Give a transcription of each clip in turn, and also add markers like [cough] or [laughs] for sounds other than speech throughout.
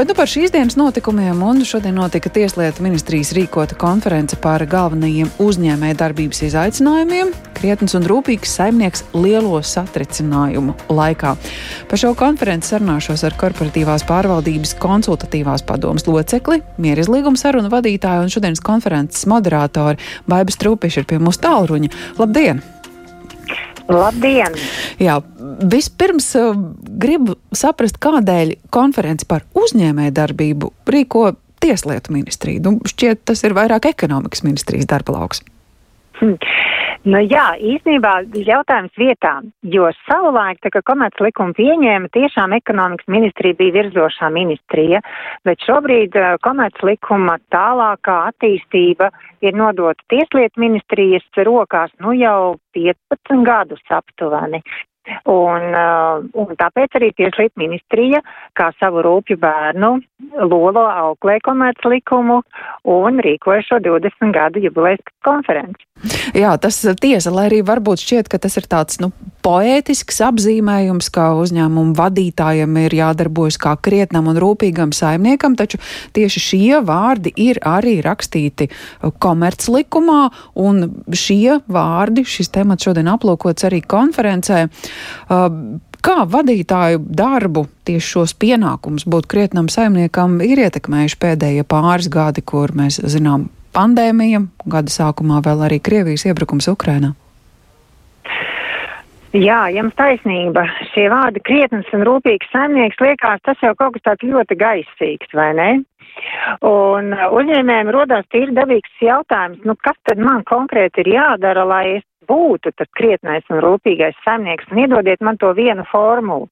Bet nu par šīs dienas notikumiem un šodien notika Tieslietu ministrijas rīkota konference par galvenajiem uzņēmē darbības izaicinājumiem - krietns un rūpīgs saimnieks lielo satricinājumu laikā. Par šo konferenci sarunāšos ar korporatīvās pārvaldības konsultatīvās padomas locekli, mierizlīguma sarunu vadītāju un šodienas konferences moderātoru Baiba Strupiša ir pie mūsu tālruņa. Labdien! Labdien! Jā, vispirms uh, gribu saprast, kādēļ konferenci par uzņēmēju darbību rīko Tieslietu ministrija. Nu, šķiet, tas ir vairāk ekonomikas ministrijas darba lauks. Hm. Nu, jā, īstenībā jautājums vietā, jo savulaik, tā kā komerc likumu pieņēma, tiešām ekonomikas ministrija bija virzošā ministrija, bet šobrīd uh, komerc likuma tālākā attīstība ir nodota tieslietu ministrijas rokās nu jau 15 gadus aptuveni. Un, uh, un tāpēc arī Tieslietu ministrija, kā savu rūpju bērnu, lolo auklē komerc likumu un rīkoja šo 20 gadu jubilejas konferenci. Jā, tas tiesa, lai arī varbūt šķiet, ka tas ir tāds, nu, poētisks apzīmējums, kā uzņēmumu vadītājiem ir jādarbojas kā krietnam un rūpīgam saimniekam, taču tieši šie vārdi ir arī rakstīti komerclikumā, un šie vārdi, šis temats šodien aplūkots arī konferencē. Kā vadītāju darbu tieši šos pienākumus būt krietnam saimniekam ir ietekmējuši pēdējie pāris gadi, kur mēs zinām pandēmija, gada sākumā vēl arī Krievijas iebrukums Ukrainā? Jā, jums taisnība. Šie vārdi krietnes un rūpīgs saimnieks liekas, tas jau kaut kas tāds ļoti gaisīgs, vai ne? Un uzņēmējiem rodās tīri dabīgs jautājums, nu kas tad man konkrēti ir jādara, lai es būtu tas krietnais un rūpīgais saimnieks, un iedodiet man to vienu formulu.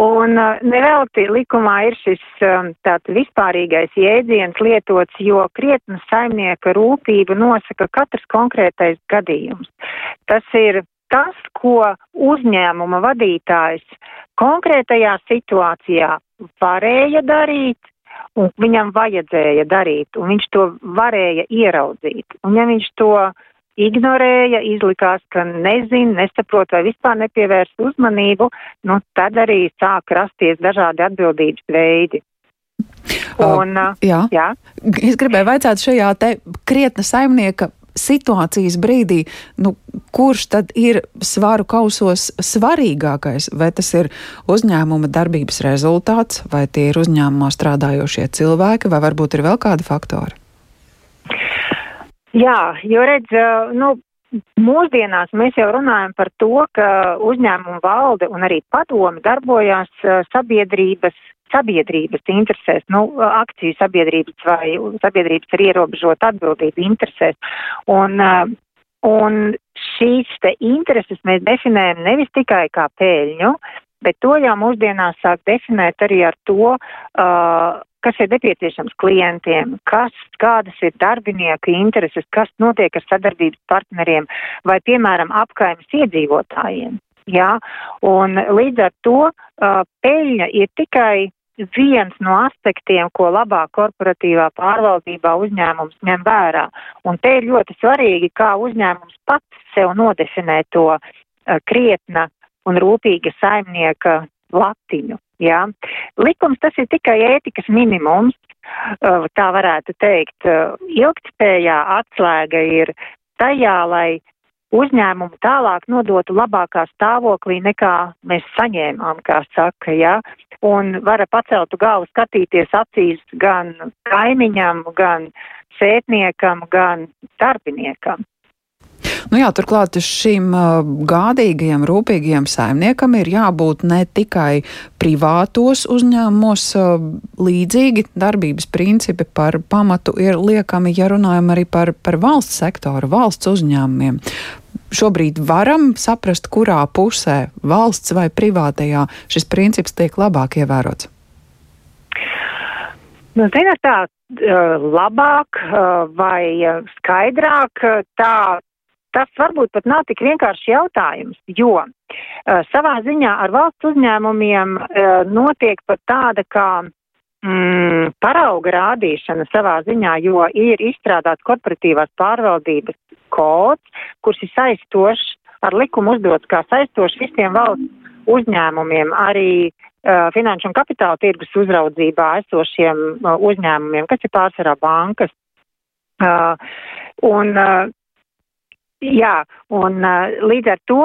Un uh, nevelti likumā ir šis um, tāds vispārīgais jēdziens lietots, jo krietna saimnieka rūpība nosaka katrs konkrētais gadījums. Tas ir tas, ko uzņēmuma vadītājs konkrētajā situācijā varēja darīt, un viņam vajadzēja darīt, un viņš to varēja ieraudzīt. Un ja viņš to ignorēja, izlikās, ka nezin, nesaprot vai vispār nepievērst uzmanību, nu tad arī sāk rasties dažādi atbildības veidi. Un, uh, jā. jā. Es gribēju vaicāt šajā te krietna saimnieka situācijas brīdī, nu, kurš tad ir svaru kausos svarīgākais? Vai tas ir uzņēmuma darbības rezultāts, vai tie ir uzņēmumā strādājošie cilvēki, vai varbūt ir vēl kādi faktori? Jā, jo redz, nu, Mūsdienās mēs jau runājam par to, ka uzņēmuma valde un arī padomi darbojās sabiedrības sabiedrības interesēs, nu, akciju sabiedrības vai sabiedrības ar ierobežotu atbildību interesēs. Un, uh, un šīs te intereses mēs definējam nevis tikai kā pēļņu, bet to jau mūsdienās sāk definēt arī ar to, uh, kas ir nepieciešams klientiem, kas, kādas ir darbinieku intereses, kas notiek ar sadarbības partneriem vai, piemēram, apkaimes iedzīvotājiem. Jā, un līdz ar to uh, peļņa ir tikai viens no aspektiem, ko labā korporatīvā pārvaldībā uzņēmums ņem vērā. Un te ir ļoti svarīgi, kā uzņēmums pats sev nodefinē to uh, krietna un rūpīga saimnieka latiņu. Jā. Likums tas ir tikai ētikas minimums, uh, tā varētu teikt. Uh, ilgtspējā atslēga ir tajā, lai uzņēmumu tālāk nodotu labākā stāvoklī nekā mēs saņēmām, kā saka, jā, un vara paceltu galvu skatīties acīs gan kaimiņam, gan sētniekam, gan darbiniekam. Nu jā, turklāt šim gādīgajam, rūpīgajam saimniekam ir jābūt ne tikai privātos uzņēmumos, līdzīgi darbības principi par pamatu ir liekami, ja runājam arī par, par valsts sektoru, valsts uzņēmumiem. Šobrīd varam saprast, kurā pusē valsts vai privātajā šis princips tiek labāk ievērots. Nu, zināt, tā labāk vai skaidrāk, tā tas varbūt pat nav tik vienkāršs jautājums, jo uh, savā ziņā ar valsts uzņēmumiem uh, notiek pat tāda kā mm, parauga rādīšana savā ziņā, jo ir izstrādāts korporatīvās pārvaldības kods, kurš ir saistošs ar likumu uzdots kā saistošs visiem valsts uzņēmumiem, arī uh, finanšu un kapitāla tirgus uzraudzībā esošiem uh, uzņēmumiem, kas ir pārsvarā bankas. Uh, un, uh, jā, un uh, līdz ar to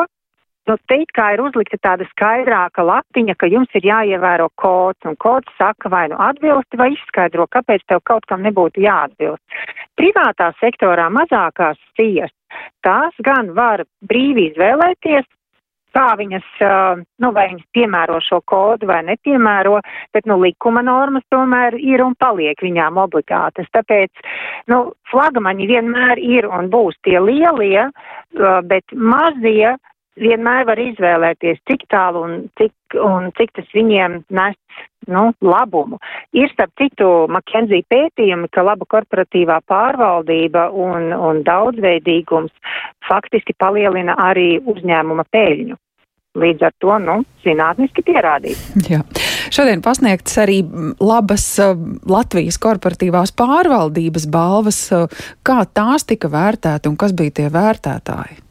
nu, te it kā ir uzlikta tāda skaidrāka latiņa, ka jums ir jāievēro kods, un kods saka vai nu atbilsti vai izskaidro, kāpēc tev kaut kam nebūtu jāatbilst. Privātā sektorā mazākās cijas, tās gan var brīvi izvēlēties, kā viņas, nu, vai viņas piemēro šo kodu vai nepiemēro, bet, nu, likuma normas tomēr ir un paliek viņām obligātas. Tāpēc, nu, flagmaņi vienmēr ir un būs tie lielie, bet mazie vienmēr var izvēlēties, cik tālu un cik, un cik tas viņiem nes nu, labumu. Ir starp citu McKenzie pētījumi, ka laba korporatīvā pārvaldība un, un daudzveidīgums faktiski palielina arī uzņēmuma peļņu. Līdz ar to, nu, zinātniski pierādīts. Jā. Šodien pasniegts arī labas uh, Latvijas korporatīvās pārvaldības balvas. Uh, kā tās tika vērtēti un kas bija tie vērtētāji?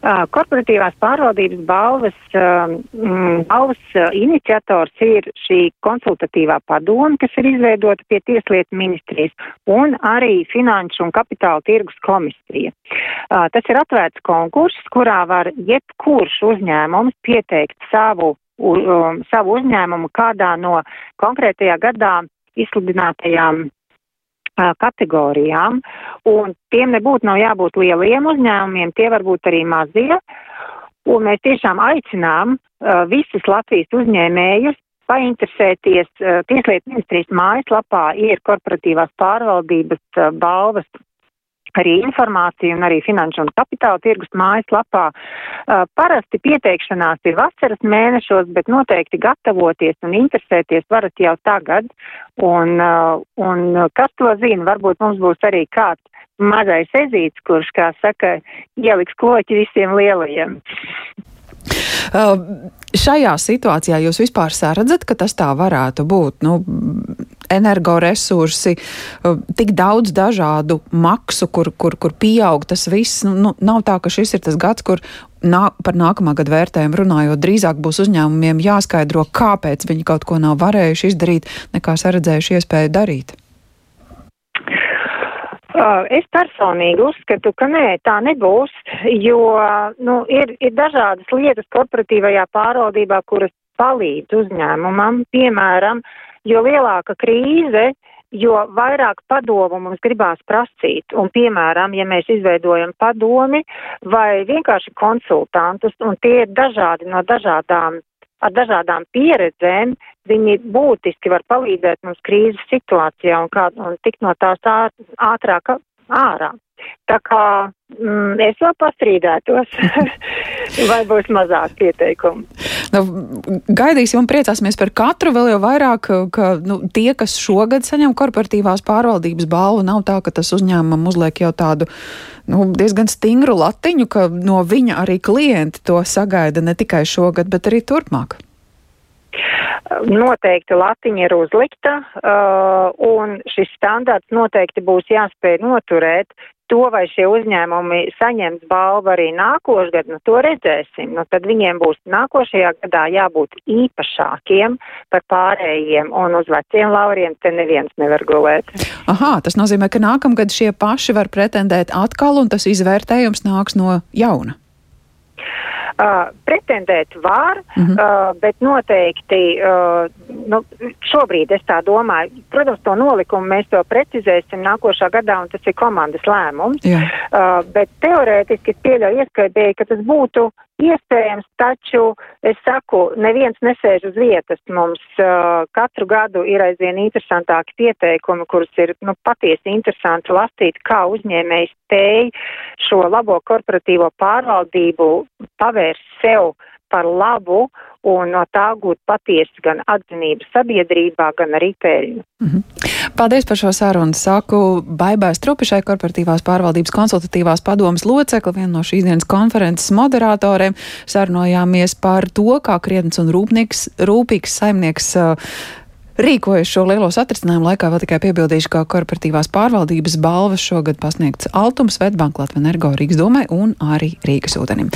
Korporatīvās pārvaldības balvas, mm, balvas iniciators ir šī konsultatīvā padoma, kas ir izveidota pie Tieslietu ministrijas, un arī Finanšu un Kapitāla tirgus komisija. Tas ir atvērts konkurss, kurā var jebkurš uzņēmums pieteikt savu, um, savu uzņēmumu kādā no konkrētajā gadā izsludinātajām kategorijām, un tiem nebūtu nav jābūt lieliem uzņēmumiem, tie var būt arī mazie, un mēs tiešām aicinām uh, visus Latvijas uzņēmējus painteresēties. Tieslietu ministrijas mājaslapā ir korporatīvās pārvaldības balvas arī informāciju un arī finanšu un kapitāla tirgus mājaslapā. Uh, parasti pieteikšanās ir vasaras mēnešos, bet noteikti gatavoties un interesēties varat jau tagad. Un, uh, un kas to zina, varbūt mums būs arī kāds mazais ezīts, kurš, kā saka, ieliks kloķi visiem lielajiem. Uh, šajā situācijā jūs vispār saredzat, ka tas tā varētu būt? Nu, energoresursi, uh, tik daudz dažādu maksu, kur, kur, kur pieaug tas viss. Nu, nu, nav tā, ka šis ir tas gads, kur nā, par nākamā gada vērtējumu runājot, drīzāk būs uzņēmumiem jāskaidro, kāpēc viņi kaut ko nav varējuši izdarīt, nekā saredzējuši iespēju darīt. Uh, es personīgi uzskatu, ka nē, tā nebūs, jo nu, ir, ir dažādas lietas korporatīvajā pārvaldībā, kuras palīdz uzņēmumam. Piemēram, jo lielāka krīze, jo vairāk padomu mums gribās prasīt. Un, piemēram, ja mēs izveidojam padomi vai vienkārši konsultantus, un tie ir dažādi no dažādām ar dažādām pieredzēm, viņi būtiski var palīdzēt mums krīzes situācijā un, kā, un tikt no tās ātrāk ārā. Tā kā mm, es vēl pastrīdētos, [laughs] vai būs mazāk pieteikumu. Nu, gaidīsim un priecāsimies par katru, vēl jau vairāk, ka nu, tie, kas šogad saņem korporatīvās pārvaldības balvu, nav tā, ka tas uzņēmumam uzliek jau tādu nu, diezgan stingru latiņu, ka no viņa arī klienti to sagaida ne tikai šogad, bet arī turpmāk. Noteikti latiņa ir uzlikta, uh, un šis standarts noteikti būs jāspēj noturēt. To, vai šie uzņēmumi saņems balvu arī nākošgad, nu to redzēsim. Nu, tad viņiem būs nākošajā gadā jābūt īpašākiem par pārējiem, un uz veciem lauriem te neviens nevar gulēt. Aha, tas nozīmē, ka nākamgad šie paši var pretendēt atkal, un tas izvērtējums nāks no jauna. Uh, pretendēt var, uh -huh. uh, bet noteikti uh, nu, šobrīd es tā domāju. Protams, to nolikumu mēs to precizēsim nākošā gadā, un tas ir komandas lēmums. Yeah. Uh, bet teorētiski pieļauju iespēju, ka tas būtu iespējams, taču es saku, neviens nesēž uz vietas. Mums uh, katru gadu ir aizvien interesantāki pieteikumi, kurus ir nu, patiesi interesanti lasīt, kā uzņēmējs spēj šo labo korporatīvo pārvaldību pavērt novērst sev par labu un no tā gūt patiesi gan atzinību sabiedrībā, gan arī peļņu. Mm -hmm. Paldies par šo sarunu. Saku Baibai Strupišai, korporatīvās pārvaldības konsultatīvās padomas locekli, viena no šīs dienas konferences moderatoriem. Sarunājāmies par to, kā krietnes un rūpnīgs, rūpīgs saimnieks uh, rīkojas šo lielo satricinājumu laikā. Vēl tikai piebildīšu, ka korporatīvās pārvaldības balvas šogad pasniegts Altums, Svetbank, Latvijas Energo, Rīgas domai un arī Rīgas ūdenim.